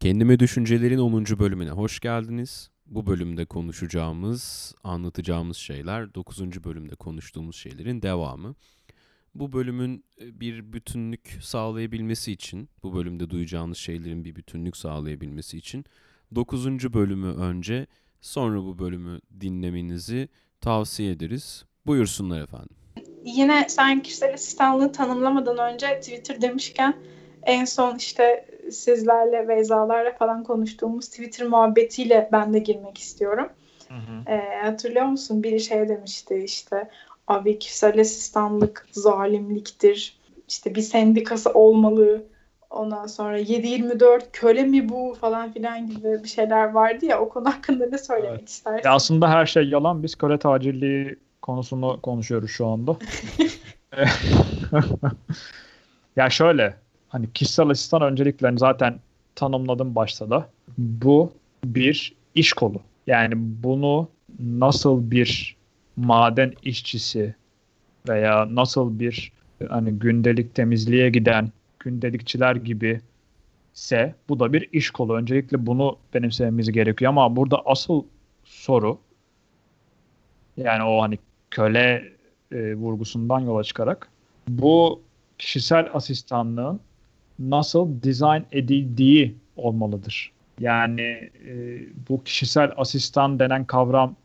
Kendime Düşüncelerin 10. bölümüne hoş geldiniz. Bu bölümde konuşacağımız, anlatacağımız şeyler 9. bölümde konuştuğumuz şeylerin devamı. Bu bölümün e, bir bütünlük sağlayabilmesi için, bu bölümde duyacağınız şeylerin bir bütünlük sağlayabilmesi için 9. bölümü önce, sonra bu bölümü dinlemenizi tavsiye ederiz. Buyursunlar efendim. Yine sen kişisel asistanlığı tanımlamadan önce Twitter demişken en son işte sizlerle Beyzalarla falan konuştuğumuz Twitter muhabbetiyle ben de girmek istiyorum. Hı hı. Ee, hatırlıyor musun? Biri şey demişti işte abi kişisel asistanlık zalimliktir. İşte bir sendikası olmalı. Ondan sonra 7-24 köle mi bu falan filan gibi bir şeyler vardı ya o konu hakkında ne söylemek evet. istersin? Ya aslında her şey yalan. Biz köle tacirliği konusunu konuşuyoruz şu anda. ya şöyle hani kişisel asistan önceliklerini zaten tanımladım başta da. Bu bir iş kolu. Yani bunu nasıl bir maden işçisi veya nasıl bir hani gündelik temizliğe giden gündelikçiler gibi ise bu da bir iş kolu. Öncelikle bunu benimsememiz gerekiyor ama burada asıl soru yani o hani köle e, vurgusundan yola çıkarak bu kişisel asistanlığın nasıl dizayn edildiği olmalıdır. Yani e, bu kişisel asistan denen kavram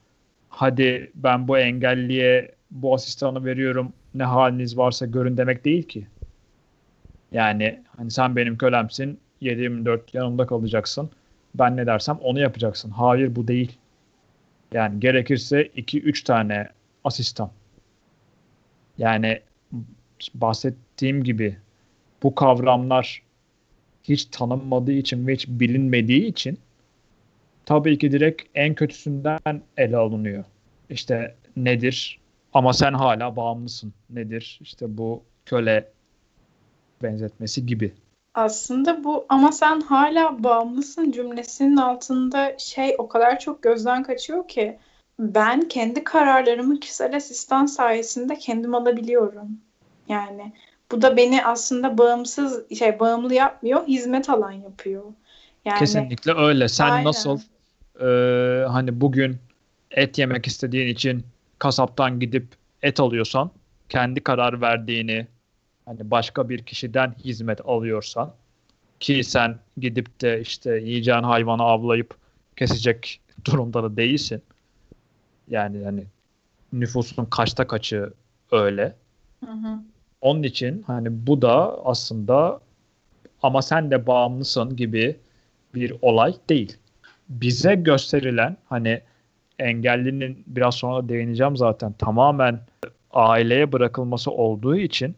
hadi ben bu engelliye bu asistanı veriyorum ne haliniz varsa görün demek değil ki. Yani hani sen benim kölemsin 7-24 yanımda kalacaksın. Ben ne dersem onu yapacaksın. Hayır bu değil. Yani gerekirse 2-3 tane asistan. Yani bahsettiğim gibi bu kavramlar hiç tanınmadığı için ve hiç bilinmediği için tabii ki direkt en kötüsünden ele alınıyor. İşte nedir? Ama sen hala bağımlısın. Nedir? İşte bu köle benzetmesi gibi. Aslında bu ama sen hala bağımlısın cümlesinin altında şey o kadar çok gözden kaçıyor ki ben kendi kararlarımı kişisel asistan sayesinde kendim alabiliyorum. Yani bu da beni aslında bağımsız şey bağımlı yapmıyor, hizmet alan yapıyor. Yani Kesinlikle öyle. Sen aynen. nasıl e, hani bugün et yemek istediğin için kasaptan gidip et alıyorsan, kendi karar verdiğini hani başka bir kişiden hizmet alıyorsan ki sen gidip de işte yiyeceğin hayvanı avlayıp kesecek durumda da değilsin. Yani hani nüfusun kaçta kaçı öyle. Hı hı. Onun için hani bu da aslında ama sen de bağımlısın gibi bir olay değil. Bize gösterilen hani engellinin biraz sonra değineceğim zaten tamamen aileye bırakılması olduğu için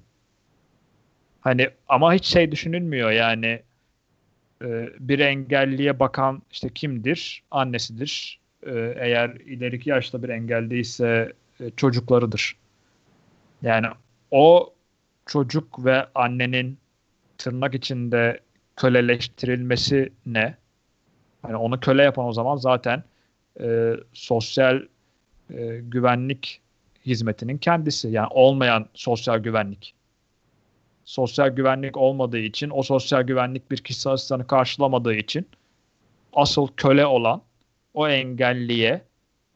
hani ama hiç şey düşünülmüyor yani e, bir engelliye bakan işte kimdir? Annesidir. E, eğer ileriki yaşta bir engelliyse e, çocuklarıdır. Yani o çocuk ve annenin tırnak içinde köleleştirilmesi ne? Yani onu köle yapan o zaman zaten e, sosyal e, güvenlik hizmetinin kendisi. Yani olmayan sosyal güvenlik. Sosyal güvenlik olmadığı için, o sosyal güvenlik bir kişisel asistanı karşılamadığı için asıl köle olan o engelliye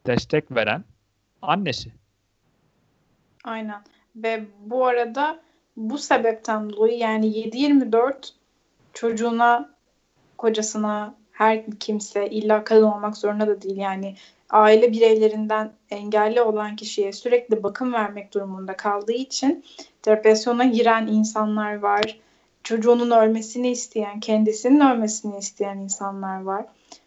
destek veren annesi. Aynen. Ve bu arada bu sebepten dolayı yani 7-24 çocuğuna, kocasına, her kimse illa kadın olmak zorunda da değil yani aile bireylerinden engelli olan kişiye sürekli bakım vermek durumunda kaldığı için depresyona giren insanlar var. Çocuğunun ölmesini isteyen, kendisinin ölmesini isteyen insanlar var.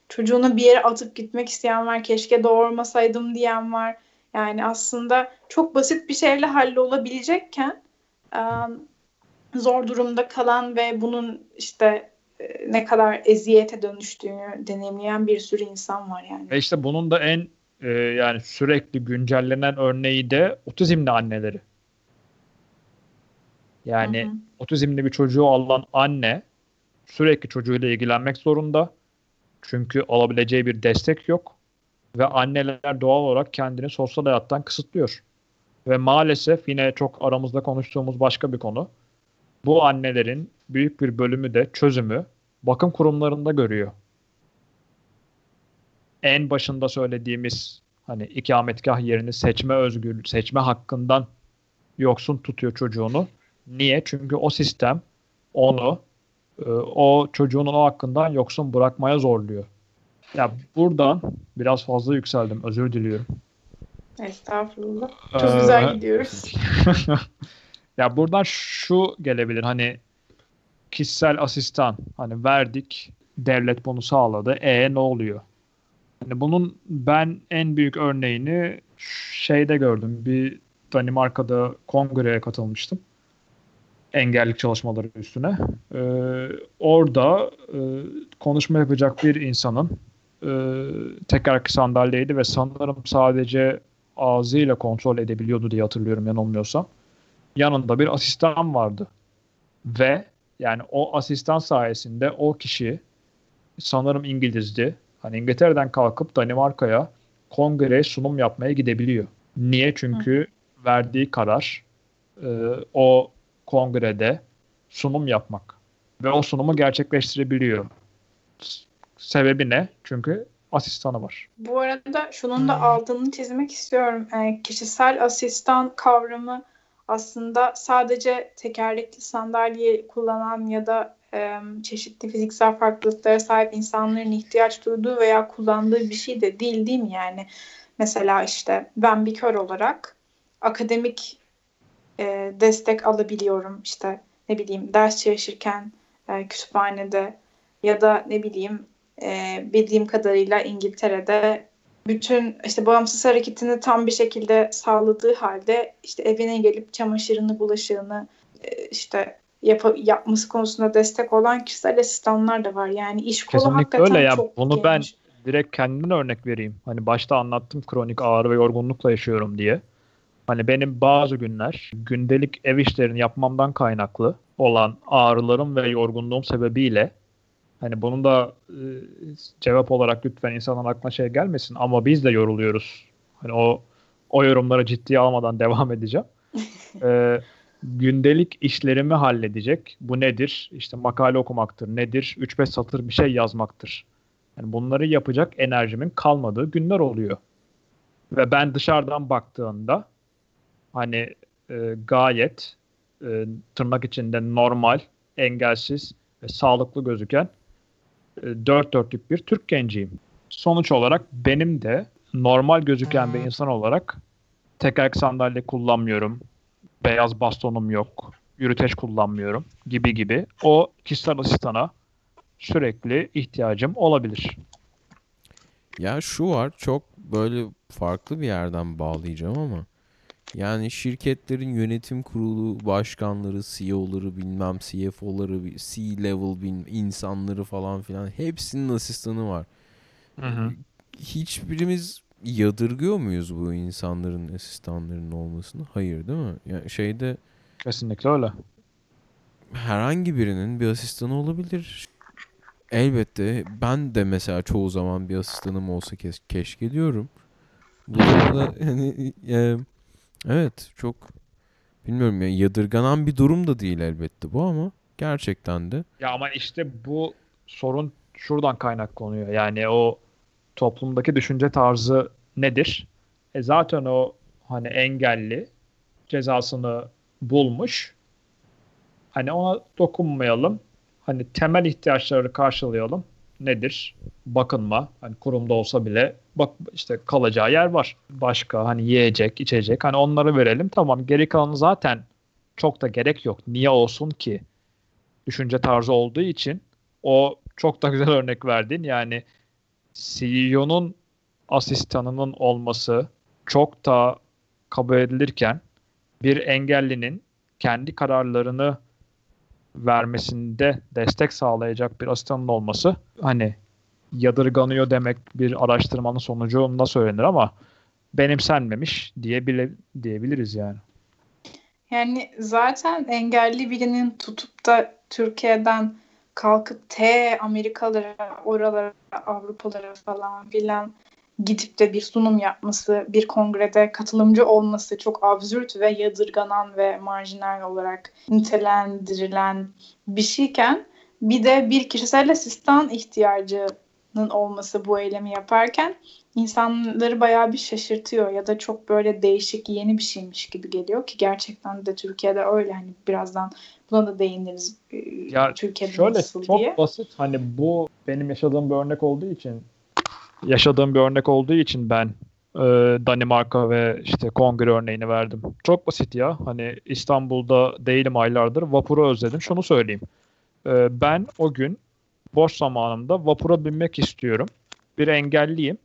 Çocuğunu bir yere atıp gitmek isteyen var. Keşke doğurmasaydım diyen var. Yani aslında çok basit bir şeyle hallolabilecekken zor durumda kalan ve bunun işte ne kadar eziyete dönüştüğünü deneyimleyen bir sürü insan var yani. Ve işte bunun da en e, yani sürekli güncellenen örneği de otizmli anneleri. Yani hı hı. otizmli bir çocuğu alan anne sürekli çocuğuyla ilgilenmek zorunda. Çünkü alabileceği bir destek yok. Ve anneler doğal olarak kendini sosyal hayattan kısıtlıyor. Ve maalesef yine çok aramızda konuştuğumuz başka bir konu. Bu annelerin büyük bir bölümü de çözümü bakım kurumlarında görüyor. En başında söylediğimiz hani ikametgah yerini seçme özgür seçme hakkından yoksun tutuyor çocuğunu. Niye? Çünkü o sistem onu e, o çocuğun o hakkından yoksun bırakmaya zorluyor. Ya buradan biraz fazla yükseldim. Özür diliyorum. Estağfurullah. Çok ee, güzel gidiyoruz. ya buradan şu gelebilir. Hani kişisel asistan hani verdik devlet bunu sağladı. E ne oluyor? Hani bunun ben en büyük örneğini şeyde gördüm. Bir Danimarka'da kongreye katılmıştım. Engellik çalışmaları üstüne. Ee, orada e, konuşma yapacak bir insanın e, tekerlekli sandalyeydi ve sanırım sadece ağzıyla kontrol edebiliyordu diye hatırlıyorum yanılmıyorsam. Yanında bir asistan vardı. Ve yani o asistan sayesinde o kişi sanırım İngilizdi. Hani İngiltere'den kalkıp Danimarka'ya kongreye sunum yapmaya gidebiliyor. Niye? Çünkü Hı. verdiği karar e, o kongrede sunum yapmak. Ve o sunumu gerçekleştirebiliyor. Sebebi ne? Çünkü asistanı var. Bu arada şunun da altını çizmek istiyorum. Yani kişisel asistan kavramı aslında sadece tekerlekli sandalye kullanan ya da e, çeşitli fiziksel farklılıklara sahip insanların ihtiyaç duyduğu veya kullandığı bir şey de değil değil mi yani? Mesela işte ben bir kör olarak akademik e, destek alabiliyorum işte ne bileyim ders çalışırken e, kütüphanede ya da ne bileyim e, bildiğim kadarıyla İngiltere'de bütün işte bağımsız hareketini tam bir şekilde sağladığı halde işte evine gelip çamaşırını, bulaşığını e, işte yap yapması konusunda destek olan kişisel asistanlar da var. Yani iş kolu Kesinlikle hakikaten öyle ya. çok Bunu geniş. ben direkt kendimden örnek vereyim. Hani başta anlattım kronik ağrı ve yorgunlukla yaşıyorum diye. Hani benim bazı günler gündelik ev işlerini yapmamdan kaynaklı olan ağrılarım ve yorgunluğum sebebiyle Hani bunun da e, cevap olarak lütfen insanların aklına şey gelmesin ama biz de yoruluyoruz. Hani o o yorumları ciddiye almadan devam edeceğim. ee, gündelik işlerimi halledecek. Bu nedir? İşte makale okumaktır. Nedir? 3-5 satır bir şey yazmaktır. Yani bunları yapacak enerjimin kalmadığı günler oluyor. Ve ben dışarıdan baktığımda hani e, gayet e, tırnak içinde normal, engelsiz ve sağlıklı gözüken dört dörtlük bir Türk genciyim. Sonuç olarak benim de normal gözüken bir insan olarak tekerlek sandalye kullanmıyorum. Beyaz bastonum yok. Yürüteç kullanmıyorum gibi gibi. O kişisel asistana sürekli ihtiyacım olabilir. Ya şu var çok böyle farklı bir yerden bağlayacağım ama yani şirketlerin yönetim kurulu başkanları, CEO'ları bilmem CFO'ları, C-level insanları falan filan hepsinin asistanı var. Hı hı. Hiçbirimiz yadırgıyor muyuz bu insanların asistanlarının olmasını? Hayır değil mi? Yani şeyde kesinlikle öyle. Herhangi birinin bir asistanı olabilir. Elbette ben de mesela çoğu zaman bir asistanım olsa keş keşke diyorum. Bu da hani e, Evet çok bilmiyorum ya yadırganan bir durum da değil elbette bu ama gerçekten de. Ya ama işte bu sorun şuradan kaynaklanıyor. Yani o toplumdaki düşünce tarzı nedir? E zaten o hani engelli cezasını bulmuş. Hani ona dokunmayalım. Hani temel ihtiyaçları karşılayalım. Nedir? Bakınma. Hani kurumda olsa bile bak işte kalacağı yer var. Başka hani yiyecek, içecek hani onları verelim. Tamam geri kalanı zaten çok da gerek yok. Niye olsun ki? Düşünce tarzı olduğu için o çok da güzel örnek verdin. Yani CEO'nun asistanının olması çok da kabul edilirken bir engellinin kendi kararlarını vermesinde destek sağlayacak bir asistanın olması hani yadırganıyor demek bir araştırmanın sonucunda söylenir ama benimsenmemiş diye diyebiliriz yani. Yani zaten engelli birinin tutup da Türkiye'den kalkıp T Amerikalara, oralara, Avrupalara falan filan gidip de bir sunum yapması, bir kongrede katılımcı olması çok absürt ve yadırganan ve marjinal olarak nitelendirilen bir şeyken Bir de bir kişisel asistan ihtiyacının olması bu eylemi yaparken insanları bayağı bir şaşırtıyor ya da çok böyle değişik yeni bir şeymiş gibi geliyor ki gerçekten de Türkiye'de öyle hani birazdan buna da değiniriz ya Türkiye'de şöyle nasıl çok diye. basit hani bu benim yaşadığım bir örnek olduğu için yaşadığım bir örnek olduğu için ben e, Danimarka ve işte Kongre örneğini verdim. Çok basit ya. Hani İstanbul'da değilim aylardır. Vapuru özledim. Şunu söyleyeyim. E, ben o gün boş zamanımda vapura binmek istiyorum. Bir engelliyim.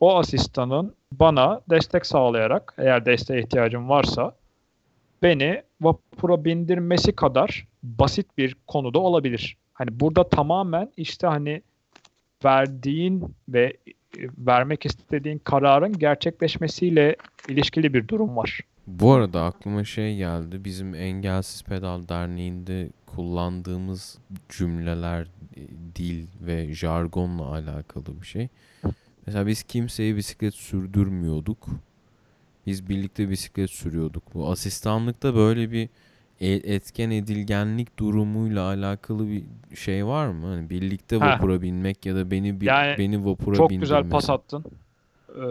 O asistanın bana destek sağlayarak eğer desteğe ihtiyacım varsa beni vapura bindirmesi kadar basit bir konuda olabilir. Hani burada tamamen işte hani verdiğin ve e, vermek istediğin kararın gerçekleşmesiyle ilişkili bir durum var. Bu arada aklıma şey geldi. Bizim Engelsiz Pedal Derneği'nde kullandığımız cümleler, e, dil ve jargonla alakalı bir şey. Mesela biz kimseye bisiklet sürdürmüyorduk. Biz birlikte bisiklet sürüyorduk. Bu asistanlıkta böyle bir etken edilgenlik durumuyla alakalı bir şey var mı? Hani birlikte Ha. vapura binmek ya da beni bir, Yani beni vapura Çok bindirmek. güzel pas attın. Ee,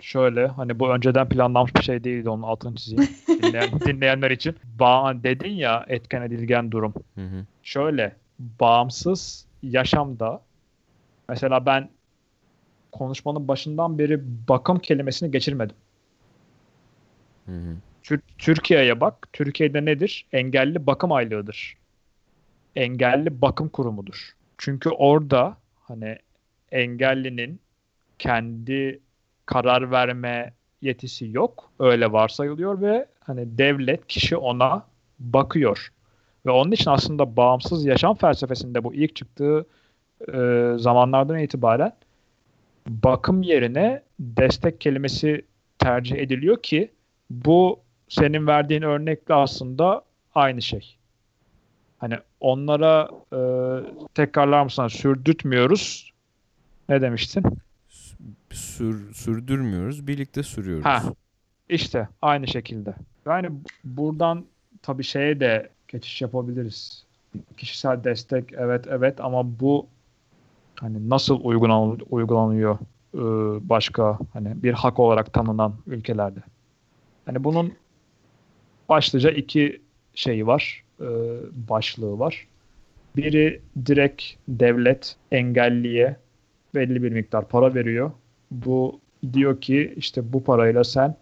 şöyle hani bu önceden planlanmış bir şey değildi onun altını çizeyim dinleyen, dinleyenler için. Ba dedin ya etken edilgen durum. Hı hı. Şöyle bağımsız yaşamda mesela ben konuşmanın başından beri bakım kelimesini geçirmedim. Hı hı. Tür- Türkiye'ye bak. Türkiye'de nedir? Engelli bakım aylığıdır. Engelli bakım kurumudur. Çünkü orada hani engellinin kendi karar verme yetisi yok. Öyle varsayılıyor ve hani devlet kişi ona bakıyor. Ve onun için aslında bağımsız yaşam felsefesinde bu ilk çıktığı e, zamanlardan itibaren bakım yerine destek kelimesi tercih ediliyor ki bu senin verdiğin örnekle aslında aynı şey. Hani onlara e, tekrarlar mısın? Sürdürtmüyoruz. Ne demiştin? Sür, sürdürmüyoruz, birlikte sürüyoruz. Ha. İşte aynı şekilde. Yani buradan tabii şeye de geçiş yapabiliriz. Kişisel destek evet evet ama bu hani nasıl uygulan, uygulanıyor e, başka hani bir hak olarak tanınan ülkelerde. Hani bunun başlıca iki şeyi var, e, başlığı var. Biri direkt devlet engelliye belli bir miktar para veriyor. Bu diyor ki işte bu parayla sen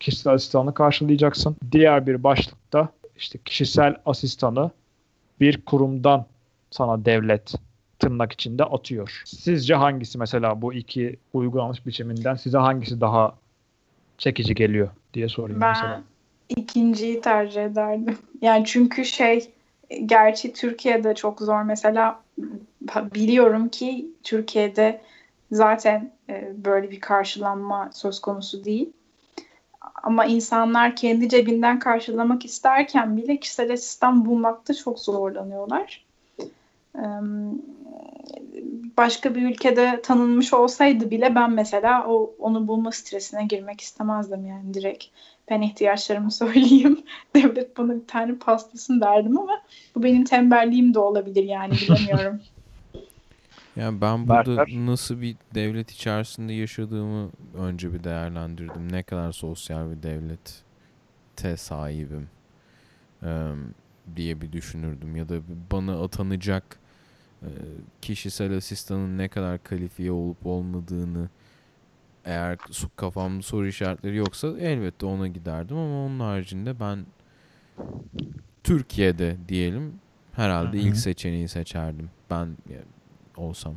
kişisel asistanı karşılayacaksın. Diğer bir başlıkta işte kişisel asistanı bir kurumdan sana devlet tırnak içinde atıyor. Sizce hangisi mesela bu iki uygulanmış biçiminden size hangisi daha çekici geliyor diye sorayım Ben mesela. İkinciyi tercih ederdim. Yani çünkü şey gerçi Türkiye'de çok zor. Mesela biliyorum ki Türkiye'de zaten e, böyle bir karşılanma söz konusu değil. Ama insanlar kendi cebinden karşılamak isterken bile kişisel asistan bulmakta çok zorlanıyorlar. Başka bir ülkede tanınmış olsaydı bile ben mesela o onu bulma stresine girmek istemezdim yani direkt. Ben ihtiyaçlarımı söyleyeyim. Devlet bana bir tane pastasın derdim ama bu benim tembelliğim de olabilir yani bilemiyorum. Yani ben burada nasıl bir devlet içerisinde yaşadığımı önce bir değerlendirdim. Ne kadar sosyal bir devlete sahibim eee, diye bir düşünürdüm. Ya da bana atanacak kişisel asistanın ne kadar kalifiye olup olmadığını eğer su- kafamda soru işaretleri yoksa elbette ona giderdim ama onun haricinde ben Türkiye'de diyelim herhalde Hı hı. ilk seçeneği seçerdim. Ben ya, olsam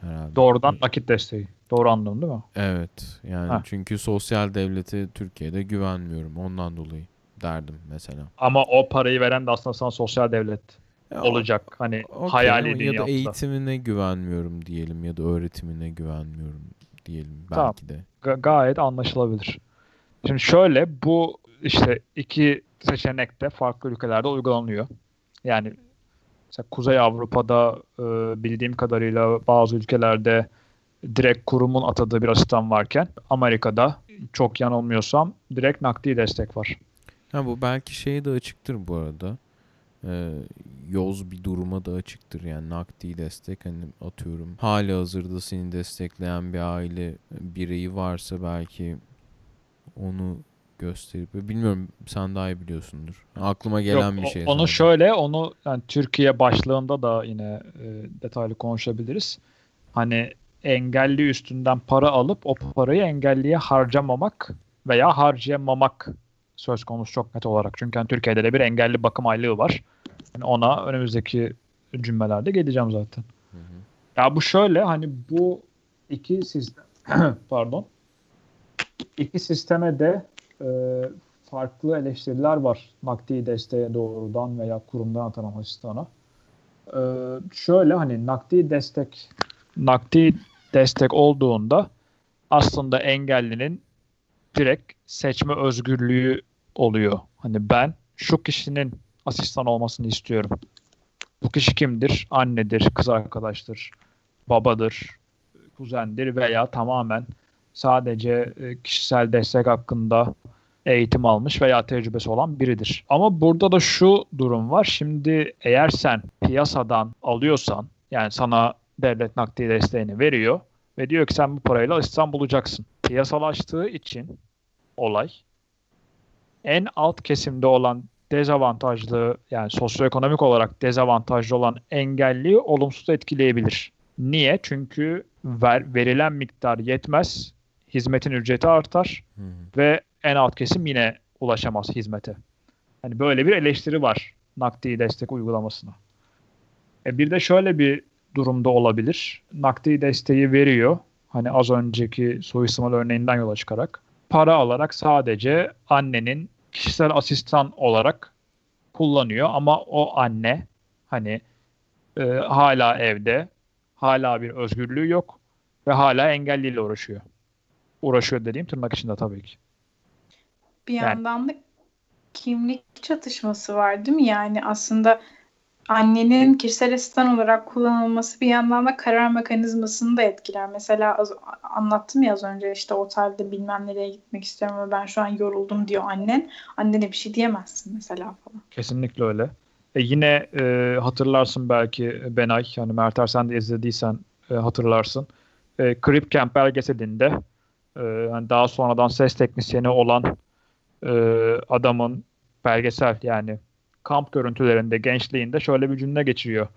herhalde. Doğrudan nakit desteği. Doğru anladım değil mi? Evet. Yani Ha. çünkü sosyal devlete Türkiye'de güvenmiyorum. Ondan dolayı derdim mesela. Ama o parayı veren de aslında sana sosyal devlet Ya, olacak. Hani okey ama hayalini ya da yapsa. eğitimine güvenmiyorum diyelim ya da öğretimine güvenmiyorum diyelim Tamam. belki de. Ga- gayet anlaşılabilir. Şimdi şöyle bu işte iki seçenek de farklı ülkelerde uygulanıyor. Yani mesela Kuzey Avrupa'da e, bildiğim kadarıyla bazı ülkelerde direkt kurumun atadığı bir asistan varken Amerika'da çok yanılmıyorsam direkt nakdi destek var. Ha bu belki şeyi de açıktır bu arada. E, yoz bir duruma da açıktır. Yani nakdi destek hani atıyorum hali hazırda seni destekleyen bir aile bireyi varsa belki onu gösterip bilmiyorum sen daha iyi biliyorsundur. Aklıma gelen Yok, bir şey. Onu şöyle onu yani Türkiye başlığında da yine e, detaylı konuşabiliriz. Hani engelli üstünden para alıp o parayı engelliye harcamamak veya harcayamamak söz konusu çok net olarak. Çünkü hani Türkiye'de de bir engelli bakım aylığı var. Yani ona önümüzdeki cümlelerde geleceğim zaten. Hı hı. Ya bu şöyle hani bu iki sistem pardon iki sisteme de e, farklı eleştiriler var. Nakdi desteğe doğrudan veya kurumdan atanan asistana. E, şöyle hani nakdi destek nakdi destek olduğunda aslında engellinin direkt seçme özgürlüğü oluyor. Hani ben şu kişinin asistan olmasını istiyorum. Bu kişi kimdir? Annedir, kız arkadaştır, babadır, kuzendir veya tamamen sadece e, kişisel destek hakkında eğitim almış veya tecrübesi olan biridir. Ama burada da şu durum var. Şimdi eğer sen piyasadan alıyorsan yani sana devlet nakdi desteğini veriyor ve diyor ki sen bu parayla asistan bulacaksın. Piyasalaştığı için olay en alt kesimde olan dezavantajlı yani sosyoekonomik olarak dezavantajlı olan engelliyi olumsuz etkileyebilir. Niye? Çünkü ver, verilen miktar yetmez, hizmetin ücreti artar hı. ve en alt kesim yine ulaşamaz hizmete. Hani böyle bir eleştiri var nakdi destek uygulamasına. E bir de şöyle bir durumda olabilir. Nakdi desteği veriyor. Hani az önceki suistimal örneğinden yola çıkarak. Para alarak sadece annenin kişisel asistan olarak kullanıyor ama o anne hani e, hala evde, hala bir özgürlüğü yok ve hala engelliyle uğraşıyor. Uğraşıyor dediğim tırnak içinde tabii ki. Bir Yani- yandan da kimlik çatışması var değil mi? Yani aslında annenin kişisel asistan olarak kullanılması bir yandan da karar mekanizmasını da etkiler. Mesela az, anlattım ya az önce işte otelde bilmem nereye gitmek istiyorum ve ben şu an yoruldum diyor annen. Annene bir şey diyemezsin mesela falan. Kesinlikle öyle. E yine e, hatırlarsın belki Benay, yani Merter sen de izlediysen e, hatırlarsın. E, Crip Camp belgeselinde e, yani daha sonradan ses teknisyeni olan e, adamın belgesel yani kamp görüntülerinde gençliğinde şöyle bir cümle geçiriyor.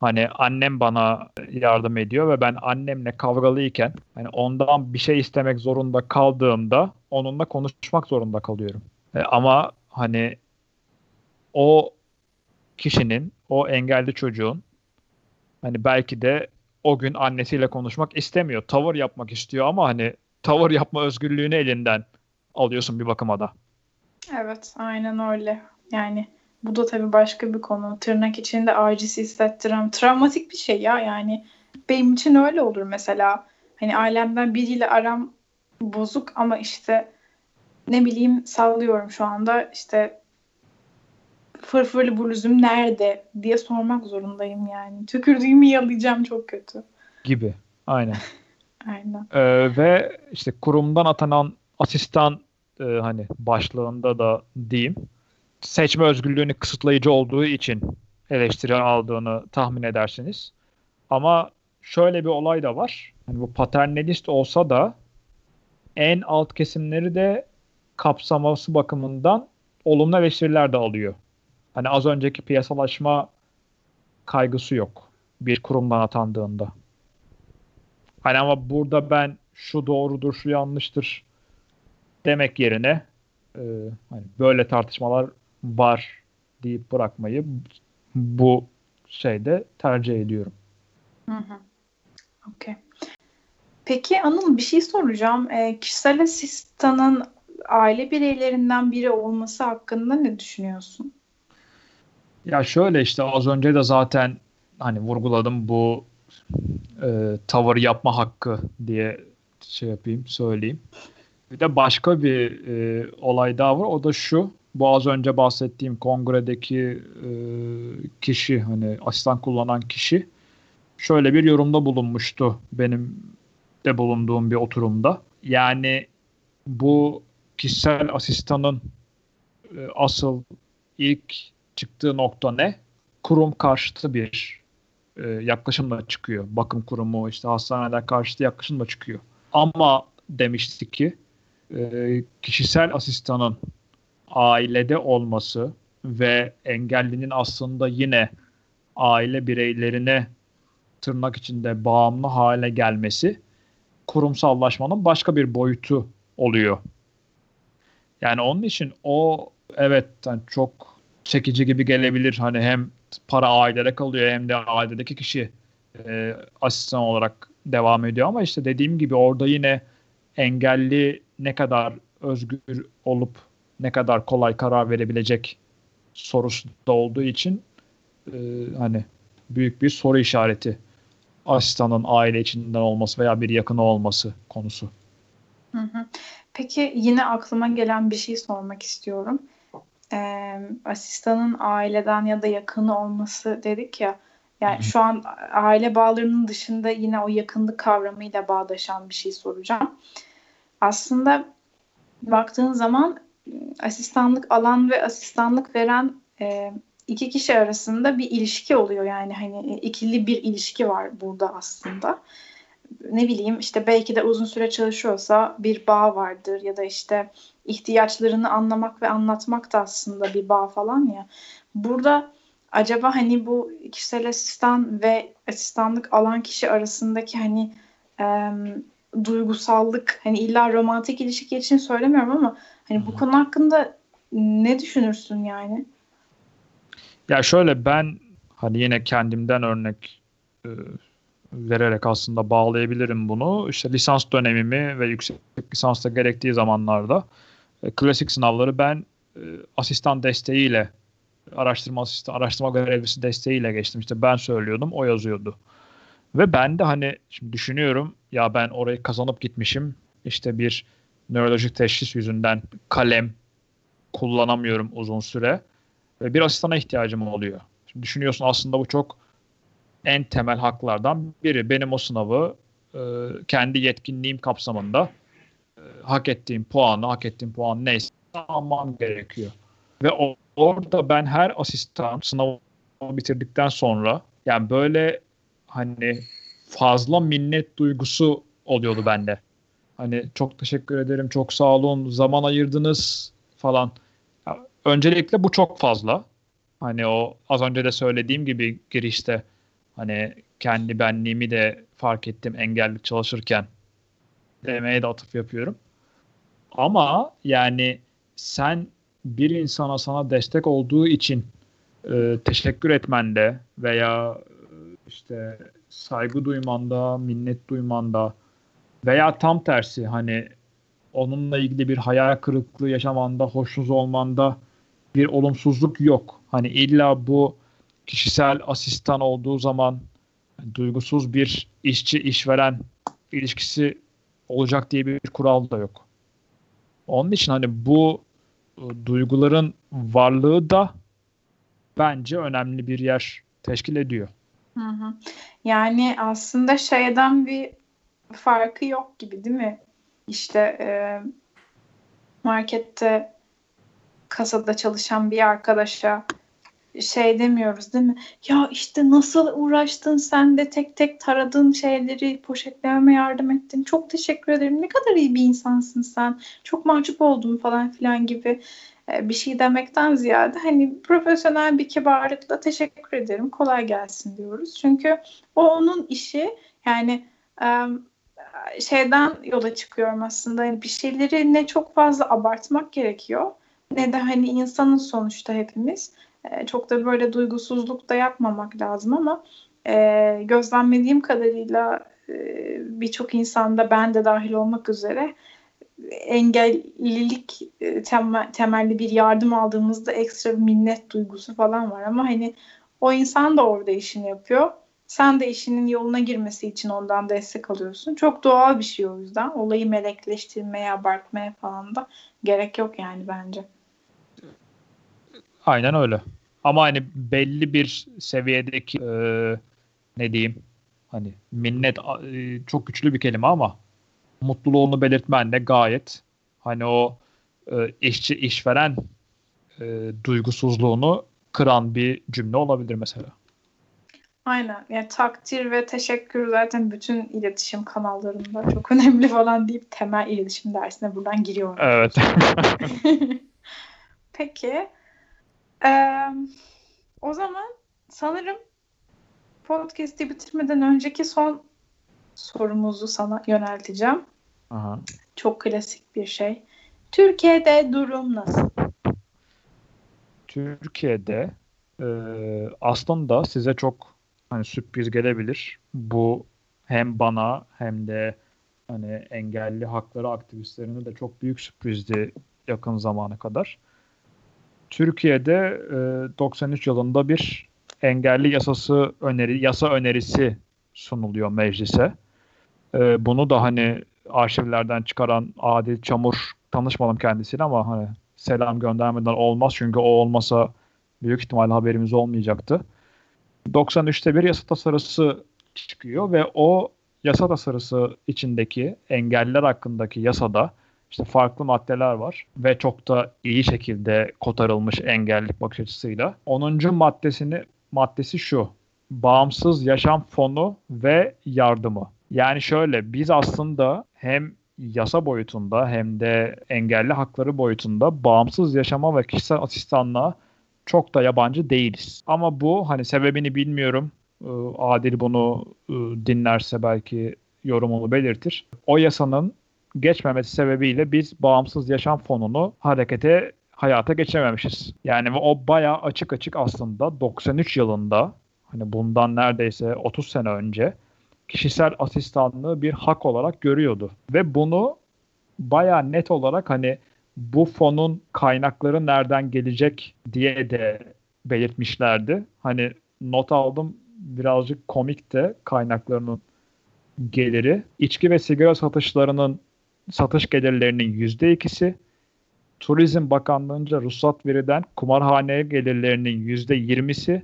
Hani annem bana yardım ediyor ve ben annemle kavgalıyken hani ondan bir şey istemek zorunda kaldığımda onunla konuşmak zorunda kalıyorum. E, ama hani o kişinin, o engelli çocuğun hani belki de o gün annesiyle konuşmak istemiyor. Tavır yapmak istiyor ama hani tavır yapma özgürlüğünü elinden alıyorsun bir bakıma da. Evet, aynen öyle. Yani bu da tabii başka bir konu. Tırnak içinde aciz hissettiren travmatik bir şey ya. Yani benim için öyle olur mesela. Hani ailemden biriyle aram bozuk ama işte ne bileyim sallıyorum şu anda işte fırfırlı bluzum nerede diye sormak zorundayım yani. Tükürdüğümü yalayacağım çok kötü. Gibi. Aynen. Aynen. Ee, ve işte kurumdan atanan asistan e, hani başlığında da diyeyim seçme özgürlüğünü kısıtlayıcı olduğu için eleştiri aldığını tahmin edersiniz. Ama şöyle bir olay da var. Hani bu paternalist olsa da en alt kesimleri de kapsaması bakımından olumlu eleştiriler de alıyor. Hani az önceki piyasalaşma kaygısı yok bir kurumdan atandığında. Hani ama burada ben şu doğrudur, şu yanlıştır demek yerine e, hani böyle tartışmalar var deyip bırakmayı bu şeyde tercih ediyorum. Hı hı. Okey. Peki Anıl bir şey soracağım. Ee, kişisel asistanın aile bireylerinden biri olması hakkında ne düşünüyorsun? Ya şöyle işte az önce de zaten hani vurguladım bu e, tavır yapma hakkı diye şey yapayım söyleyeyim. Bir de başka bir e, olay daha var. O da şu. Bu az önce bahsettiğim kongredeki e, kişi hani asistan kullanan kişi şöyle bir yorumda bulunmuştu benim de bulunduğum bir oturumda. Yani bu kişisel asistanın e, asıl ilk çıktığı nokta ne? Kurum karşıtı bir e, yaklaşımla çıkıyor. Bakım kurumu işte hastaneler karşıtı yaklaşımla çıkıyor. Ama demiştik ki e, kişisel asistanın ailede olması ve engellinin aslında yine aile bireylerine tırnak içinde bağımlı hale gelmesi kurumsallaşmanın başka bir boyutu oluyor. Yani onun için o evet yani çok çekici gibi gelebilir. Hani hem para ailelere kalıyor hem de ailedeki kişi e, asistan olarak devam ediyor ama işte dediğim gibi orada yine engelli ne kadar özgür olup ne kadar kolay karar verebilecek sorusu da olduğu için e, hani büyük bir soru işareti asistanın aile içinden olması veya bir yakını olması konusu. Hı hı. Peki yine aklıma gelen bir şey sormak istiyorum. Ee, asistanın aileden ya da yakını olması dedik ya. Yani Hı. şu an aile bağlarının dışında yine o yakınlık kavramıyla bağdaşan bir şey soracağım. Aslında baktığın zaman asistanlık alan ve asistanlık veren e, iki kişi arasında bir ilişki oluyor yani hani ikili bir ilişki var burada aslında. Ne bileyim işte belki de uzun süre çalışıyorsa bir bağ vardır ya da işte ihtiyaçlarını anlamak ve anlatmak da aslında bir bağ falan ya. Burada acaba hani bu kişisel asistan ve asistanlık alan kişi arasındaki hani e, duygusallık hani illa romantik ilişki için söylemiyorum ama hani bu konu hakkında ne düşünürsün yani? Ya şöyle ben hani yine kendimden örnek e, vererek aslında bağlayabilirim bunu. İşte lisans dönemimi ve yüksek lisansta gerektiği zamanlarda e, klasik sınavları ben e, asistan desteğiyle araştırma asistan, araştırma görevlisi desteğiyle geçtim. İşte ben söylüyordum, o yazıyordu. Ve ben de hani şimdi düşünüyorum ya ben orayı kazanıp gitmişim. İşte bir nörolojik teşhis yüzünden kalem kullanamıyorum uzun süre. Ve bir asistana ihtiyacım oluyor. Şimdi düşünüyorsun aslında bu çok en temel haklardan biri. Benim o sınavı e, kendi yetkinliğim kapsamında e, hak ettiğim puanı, hak ettiğim puan neyse almam gerekiyor. Ve orada ben her asistan sınavı bitirdikten sonra yani böyle hani fazla minnet duygusu oluyordu bende. Hani çok teşekkür ederim, çok sağ olun, zaman ayırdınız falan. Ya, öncelikle bu çok fazla. Hani o az önce de söylediğim gibi girişte hani kendi benliğimi de fark ettim engelli çalışırken demeye de atıf yapıyorum. Ama yani sen bir insana sana destek olduğu için e, teşekkür etmende veya e, işte saygı duymanda, minnet duymanda veya tam tersi hani onunla ilgili bir hayal kırıklığı yaşamanda, hoşsuz olmanda bir olumsuzluk yok. Hani illa bu kişisel asistan olduğu zaman duygusuz bir işçi işveren ilişkisi olacak diye bir kural da yok. Onun için hani bu e, duyguların varlığı da bence önemli bir yer teşkil ediyor. Yani aslında şeyden bir farkı yok gibi değil mi? İşte e, markette kasada çalışan bir arkadaşa şey demiyoruz değil mi? Ya işte nasıl uğraştın sen de tek tek taradın şeyleri poşetlememe yardım ettin. Çok teşekkür ederim. Ne kadar iyi bir insansın sen. Çok mahcup oldum falan filan gibi bir şey demekten ziyade hani profesyonel bir kibarlıkla teşekkür ederim kolay gelsin diyoruz. Çünkü o onun işi yani şeyden yola çıkıyorum aslında. Yani bir şeyleri ne çok fazla abartmak gerekiyor. Ne de hani insanın sonuçta hepimiz. E, çok da böyle duygusuzluk da yapmamak lazım ama e, gözlemlediğim kadarıyla e, birçok insanda ben de dahil olmak üzere engellilik e, temelli bir yardım aldığımızda ekstra bir minnet duygusu falan var ama hani o insan da orada işini yapıyor. Sen de işinin yoluna girmesi için ondan destek alıyorsun. Çok doğal bir şey o yüzden. Olayı melekleştirmeye, abartmaya falan da gerek yok yani bence. Aynen öyle. Ama hani belli bir seviyedeki e, ne diyeyim hani minnet e, çok güçlü bir kelime ama mutluluğunu belirtmen de gayet hani o e, işçi işveren e, duygusuzluğunu kıran bir cümle olabilir mesela. Aynen. Yani takdir ve teşekkür zaten bütün iletişim kanallarında çok önemli falan deyip temel iletişim dersine buradan giriyorum. Evet. Peki. Ee, o zaman sanırım podcast'i bitirmeden önceki son sorumuzu sana yönelteceğim. Aha. Çok klasik bir şey. Türkiye'de durum nasıl? Türkiye'de e, aslında size çok hani sürpriz gelebilir. Bu hem bana hem de hani engelli hakları aktivistlerine de çok büyük sürprizdi yakın zamana kadar. Türkiye'de e, 93 yılında bir engelli yasası öneri yasa önerisi sunuluyor meclise. E, bunu da hani arşivlerden çıkaran Adil Çamur tanışmadım kendisiyle ama hani selam göndermeden olmaz çünkü o olmasa büyük ihtimalle haberimiz olmayacaktı. 93'te bir yasa tasarısı çıkıyor ve o yasa tasarısı içindeki engeller hakkındaki yasada işte farklı maddeler var ve çok da iyi şekilde kotarılmış engellik bakış açısıyla. 10. maddesini maddesi şu. Bağımsız yaşam fonu ve yardımı. Yani şöyle biz aslında hem yasa boyutunda hem de engelli hakları boyutunda bağımsız yaşama ve kişisel asistanlığa çok da yabancı değiliz. Ama bu hani sebebini bilmiyorum. Ee, Adil bunu e, dinlerse belki yorumunu belirtir. O yasanın geçmemesi sebebiyle biz bağımsız yaşam fonunu harekete hayata geçememişiz. Yani o bayağı açık açık aslında 93 yılında hani bundan neredeyse 30 sene önce kişisel asistanlığı bir hak olarak görüyordu. Ve bunu bayağı net olarak hani bu fonun kaynakları nereden gelecek diye de belirtmişlerdi. Hani not aldım birazcık komik de kaynaklarının geliri. İçki ve sigara satışlarının satış gelirlerinin yüzde ikisi, Turizm Bakanlığı'nca ruhsat verilen kumarhane gelirlerinin yüzde yirmisi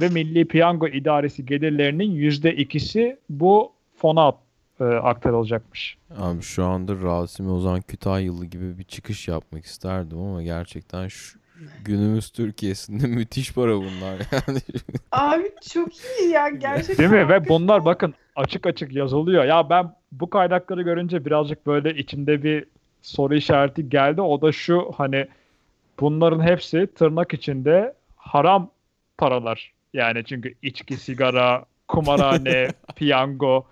ve Milli Piyango İdaresi gelirlerinin yüzde ikisi bu fona e, aktarılacakmış. Abi şu anda Rasimi Ozan Kütahyalı gibi bir çıkış yapmak isterdim ama gerçekten şu günümüz Türkiye'sinde müthiş para bunlar yani. Abi çok iyi ya gerçekten. Değil mi? Ve bunlar bakın açık açık yazılıyor. Ya ben bu kaynakları görünce birazcık böyle içimde bir soru işareti geldi. O da şu hani bunların hepsi tırnak içinde haram paralar. Yani çünkü içki, sigara, kumarhane, piyango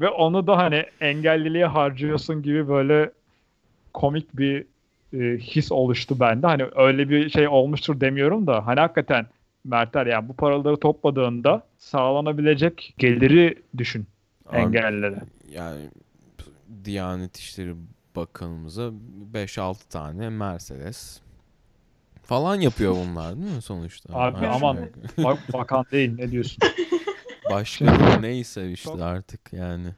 ve onu da hani engelliliğe harcıyorsun gibi böyle komik bir e, his oluştu bende. Hani öyle bir şey olmuştur demiyorum da hani hakikaten Mertler yani bu paraları topladığında sağlanabilecek geliri düşün Abi, engellilere. Yani Diyanet İşleri Bakanımıza 5-6 tane Mercedes falan yapıyor bunlar değil mi sonuçta? Abi Aşağı aman. Bak, bakan değil ne diyorsun? Başka neyse işte artık yani.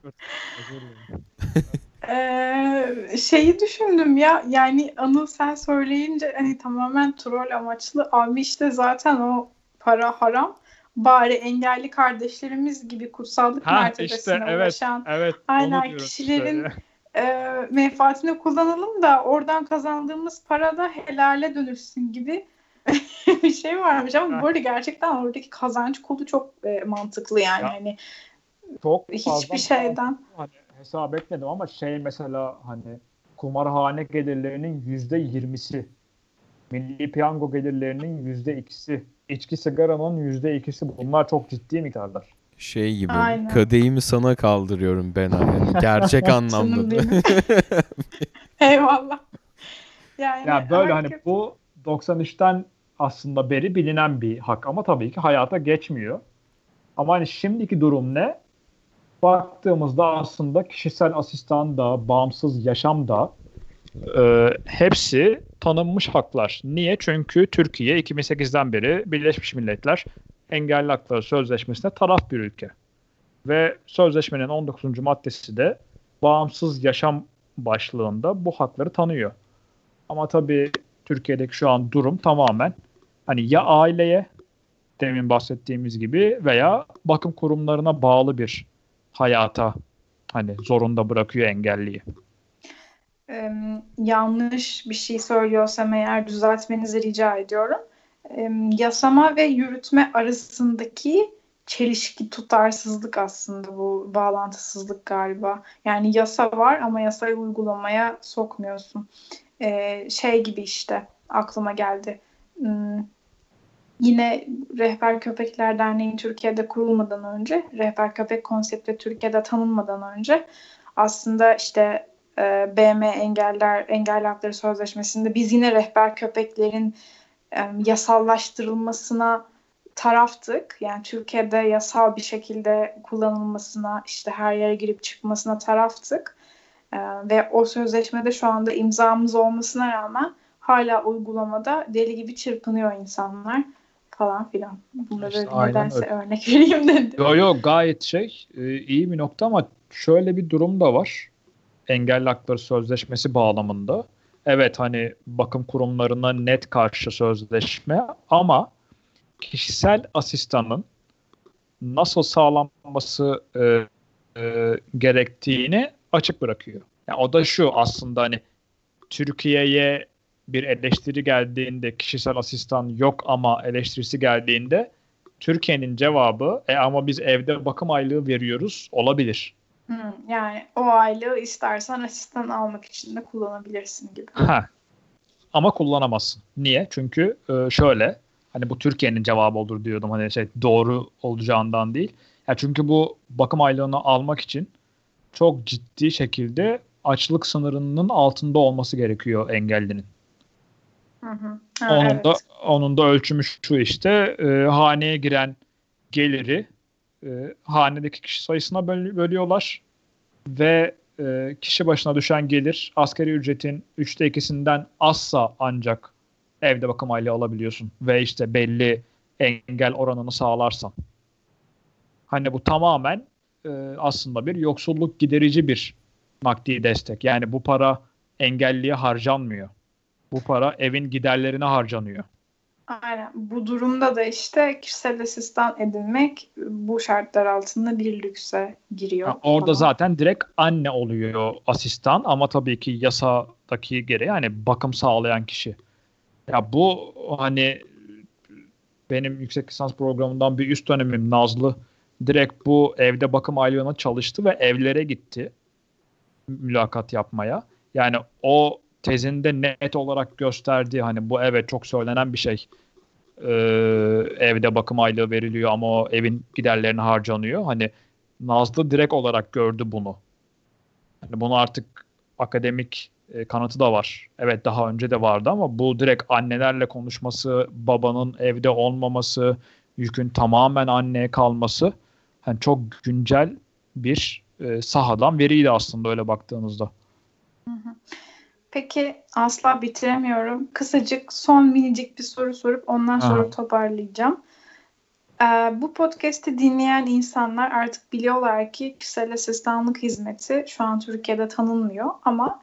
Ee, şeyi düşündüm ya yani Anıl sen söyleyince hani tamamen troll amaçlı abi işte zaten o para haram bari engelli kardeşlerimiz gibi kutsallık Ha mertebesine işte evet ulaşan evet Aynen, kişilerin- işte. E, menfaatini kullanalım da oradan kazandığımız para da helale dönüşsün gibi bir şey varmış ama bu arada gerçekten oradaki kazanç kolu çok e, mantıklı yani Ya, hani çok hiçbir şeyden hani hesap etmedim ama şey mesela hani kumarhane gelirlerinin yüzde yirmisi, milli piyango gelirlerinin yüzde ikisi, içki sigaranın yüzde ikisi bunlar çok ciddi miktarlar. Şey gibi Aynen. kadehimi sana kaldırıyorum ben yani gerçek anlamda. Eyvallah. Yani Yani böyle herkes- hani bu 93'ten aslında beri bilinen bir hak ama tabii ki hayata geçmiyor. Ama hani şimdiki durum ne? Baktığımızda aslında kişisel asistan da, bağımsız yaşam da e, hepsi tanınmış haklar. Niye? Çünkü Türkiye 2008'den beri Birleşmiş Milletler Engelli Hakları Sözleşmesi'ne taraf bir ülke. Ve sözleşmenin 19. maddesi de bağımsız yaşam başlığında bu hakları tanıyor. Ama tabii Türkiye'deki şu an durum tamamen hani ya aileye demin bahsettiğimiz gibi veya bakım kurumlarına bağlı bir hayata hani zorunda bırakıyor engelliyi. Em, yanlış bir şey söylüyorsam eğer düzeltmenizi rica ediyorum. Yasama ve yürütme arasındaki çelişki, tutarsızlık aslında bu bağlantısızlık galiba. Yani yasa var ama yasayı uygulamaya sokmuyorsun. E, şey gibi işte aklıma geldi. Hmm, yine Rehber Köpekler Derneği Türkiye'de kurulmadan önce, Rehber Köpek konsepti Türkiye'de tanınmadan önce aslında işte e, BM Engeller Engelli Hakları Sözleşmesi'nde biz yine rehber köpeklerin yasallaştırılmasına taraftık. Yani Türkiye'de yasal bir şekilde kullanılmasına, işte her yere girip çıkmasına taraftık. Ve o sözleşmede şu anda imzamız olmasına rağmen hala uygulamada deli gibi çırpınıyor insanlar falan filan. Bunları işte nedense öyle. örnek vereyim dedim. Yo yo gayet şey e, iyi bir nokta ama şöyle bir durum da var. Engelli Hakları Sözleşmesi bağlamında. Evet hani bakım kurumlarına net karşı sözleşme ama kişisel asistanın nasıl sağlanması e, e, gerektiğini açık bırakıyor. Yani o da şu aslında hani Türkiye'ye bir eleştiri geldiğinde kişisel asistan yok ama eleştirisi geldiğinde Türkiye'nin cevabı e ama biz evde bakım aylığı veriyoruz olabilir. Yani o aylığı istersen asistan almak için de kullanabilirsin gibi. Ha. Ama kullanamazsın. Niye? Çünkü e, şöyle hani bu Türkiye'nin cevabı olur diyordum hani şey doğru olacağından değil. Ya çünkü bu bakım aylığını almak için çok ciddi şekilde açlık sınırının altında olması gerekiyor engellinin. Hı hı. Ha, onun evet. da onun da ölçümü şu işte e, haneye giren geliri e, hanedeki kişi sayısına böl- bölüyorlar ve e, kişi başına düşen gelir askeri ücretin üçte ikisinden azsa ancak evde bakım aylığı alabiliyorsun ve işte belli engel oranını sağlarsan. Hani bu tamamen e, aslında bir yoksulluk giderici bir nakdi destek. Yani bu para engelliye harcanmıyor. Bu para evin giderlerine harcanıyor. Aynen. Bu durumda da işte kişisel asistan edinmek bu şartlar altında bir lükse giriyor. Ha, orada falan. zaten direkt anne oluyor asistan ama tabii ki yasadaki gereği yani bakım sağlayan kişi. Ya bu hani benim yüksek lisans programından bir üst dönemim Nazlı direkt bu evde bakım aylığına çalıştı ve evlere gitti mülakat yapmaya. Yani o tezinde net olarak gösterdiği hani bu evet çok söylenen bir şey. Ee, evde bakım aylığı veriliyor ama o evin giderlerini harcanıyor. Hani Nazlı direkt olarak gördü bunu. Yani bunu artık akademik e, kanıtı da var. Evet daha önce de vardı ama bu direkt annelerle konuşması, babanın evde olmaması, yükün tamamen anneye kalması yani çok güncel bir e, sahadan veriydi aslında öyle baktığınızda. Hı hı. Peki asla bitiremiyorum. Kısacık son minicik bir soru sorup ondan sonra Aha. toparlayacağım. Ee, bu podcast'i dinleyen insanlar artık biliyorlar ki kişisel asistanlık hizmeti şu an Türkiye'de tanınmıyor ama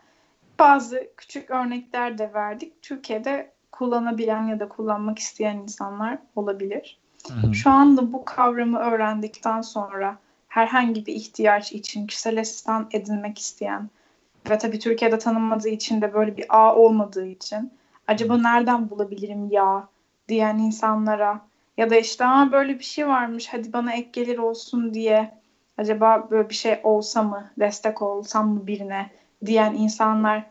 bazı küçük örnekler de verdik. Türkiye'de kullanabilen ya da kullanmak isteyen insanlar olabilir. Hı Şu anda bu kavramı öğrendikten sonra herhangi bir ihtiyaç için kişisel asistan edinmek isteyen ve tabii Türkiye'de tanınmadığı için de böyle bir ağ olmadığı için acaba nereden bulabilirim ya diyen insanlara ya da işte Aa, böyle bir şey varmış hadi bana ek gelir olsun diye acaba böyle bir şey olsa mı destek olsam mı birine diyen insanlar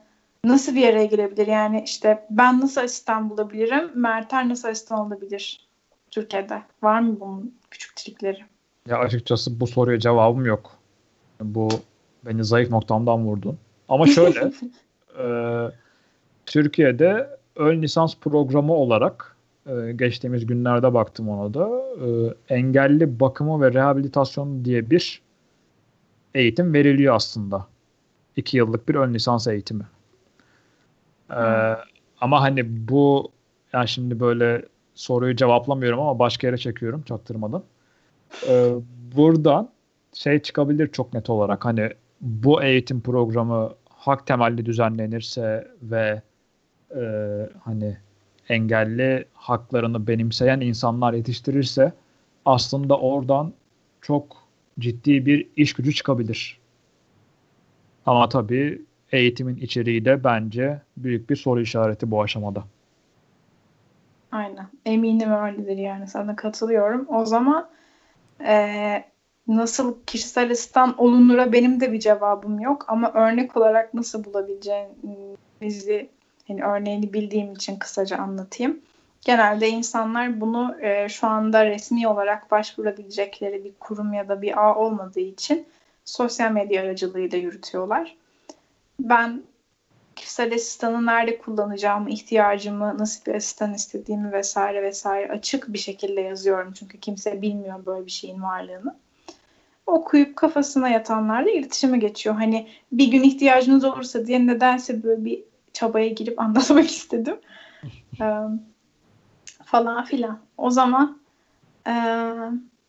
nasıl bir yere gelebilir? Yani işte ben nasıl asistan bulabilirim? Merter nasıl asistan olabilir Türkiye'de? Var mı bunun küçük trikleri? Ya açıkçası bu soruya cevabım yok. Bu beni zayıf noktamdan vurdun. Ama şöyle e, Türkiye'de ön lisans programı olarak e, geçtiğimiz günlerde baktım ona da e, engelli bakımı ve rehabilitasyon diye bir eğitim veriliyor aslında. İki yıllık bir ön lisans eğitimi. E, ama hani bu yani şimdi böyle soruyu cevaplamıyorum ama başka yere çekiyorum çaktırmadan. E, buradan şey çıkabilir çok net olarak hani bu eğitim programı hak temelli düzenlenirse ve e, hani engelli haklarını benimseyen insanlar yetiştirirse aslında oradan çok ciddi bir iş gücü çıkabilir. Ama tabii eğitimin içeriği de bence büyük bir soru işareti bu aşamada. Aynen. Eminim öyledir yani. Sana katılıyorum. O zaman e, nasıl kişisel asistan olunura benim de bir cevabım yok. Ama örnek olarak nasıl bulabileceğimizi hani örneğini bildiğim için kısaca anlatayım. Genelde insanlar bunu e, şu anda resmi olarak başvurabilecekleri bir kurum ya da bir ağ olmadığı için sosyal medya aracılığıyla yürütüyorlar. Ben kişisel asistanı nerede kullanacağımı, ihtiyacımı, nasıl bir asistan istediğimi vesaire vesaire açık bir şekilde yazıyorum. Çünkü kimse bilmiyor böyle bir şeyin varlığını. Okuyup kafasına yatanlarla iletişime geçiyor. Hani bir gün ihtiyacınız olursa diye nedense böyle bir çabaya girip anlatmak istedim. falan filan. O zaman e,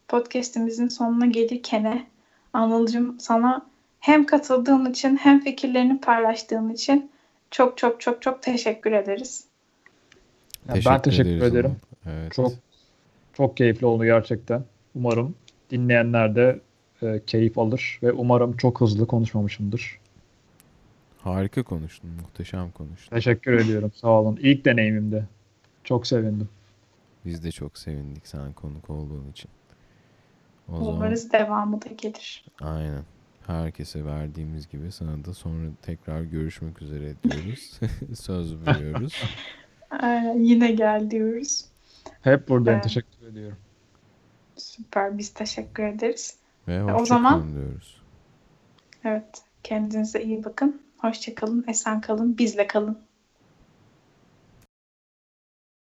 podcastimizin sonuna gelirken Anılcım sana hem katıldığın için hem fikirlerini paylaştığın için çok çok çok çok teşekkür ederiz. Teşekkür ben teşekkür ederim. Evet. Çok çok keyifli oldu gerçekten. Umarım dinleyenler de e, keyif alır ve umarım çok hızlı konuşmamışımdır. Harika konuştun. Muhteşem konuştun. Teşekkür ediyorum. Sağ olun. İlk deneyimimde. Çok sevindim. Biz de çok sevindik sen konuk olduğun için. O Umarız zaman... devamı da gelir. Aynen. Herkese verdiğimiz gibi sana da sonra tekrar görüşmek üzere diyoruz. Söz veriyoruz. Aynen, yine gel diyoruz. Hep buradayım. Evet. Teşekkür ediyorum. Süper. Biz teşekkür ederiz. Ve o zaman diyoruz. Evet. Kendinize iyi bakın. Hoşçakalın. Esen kalın. Bizle kalın.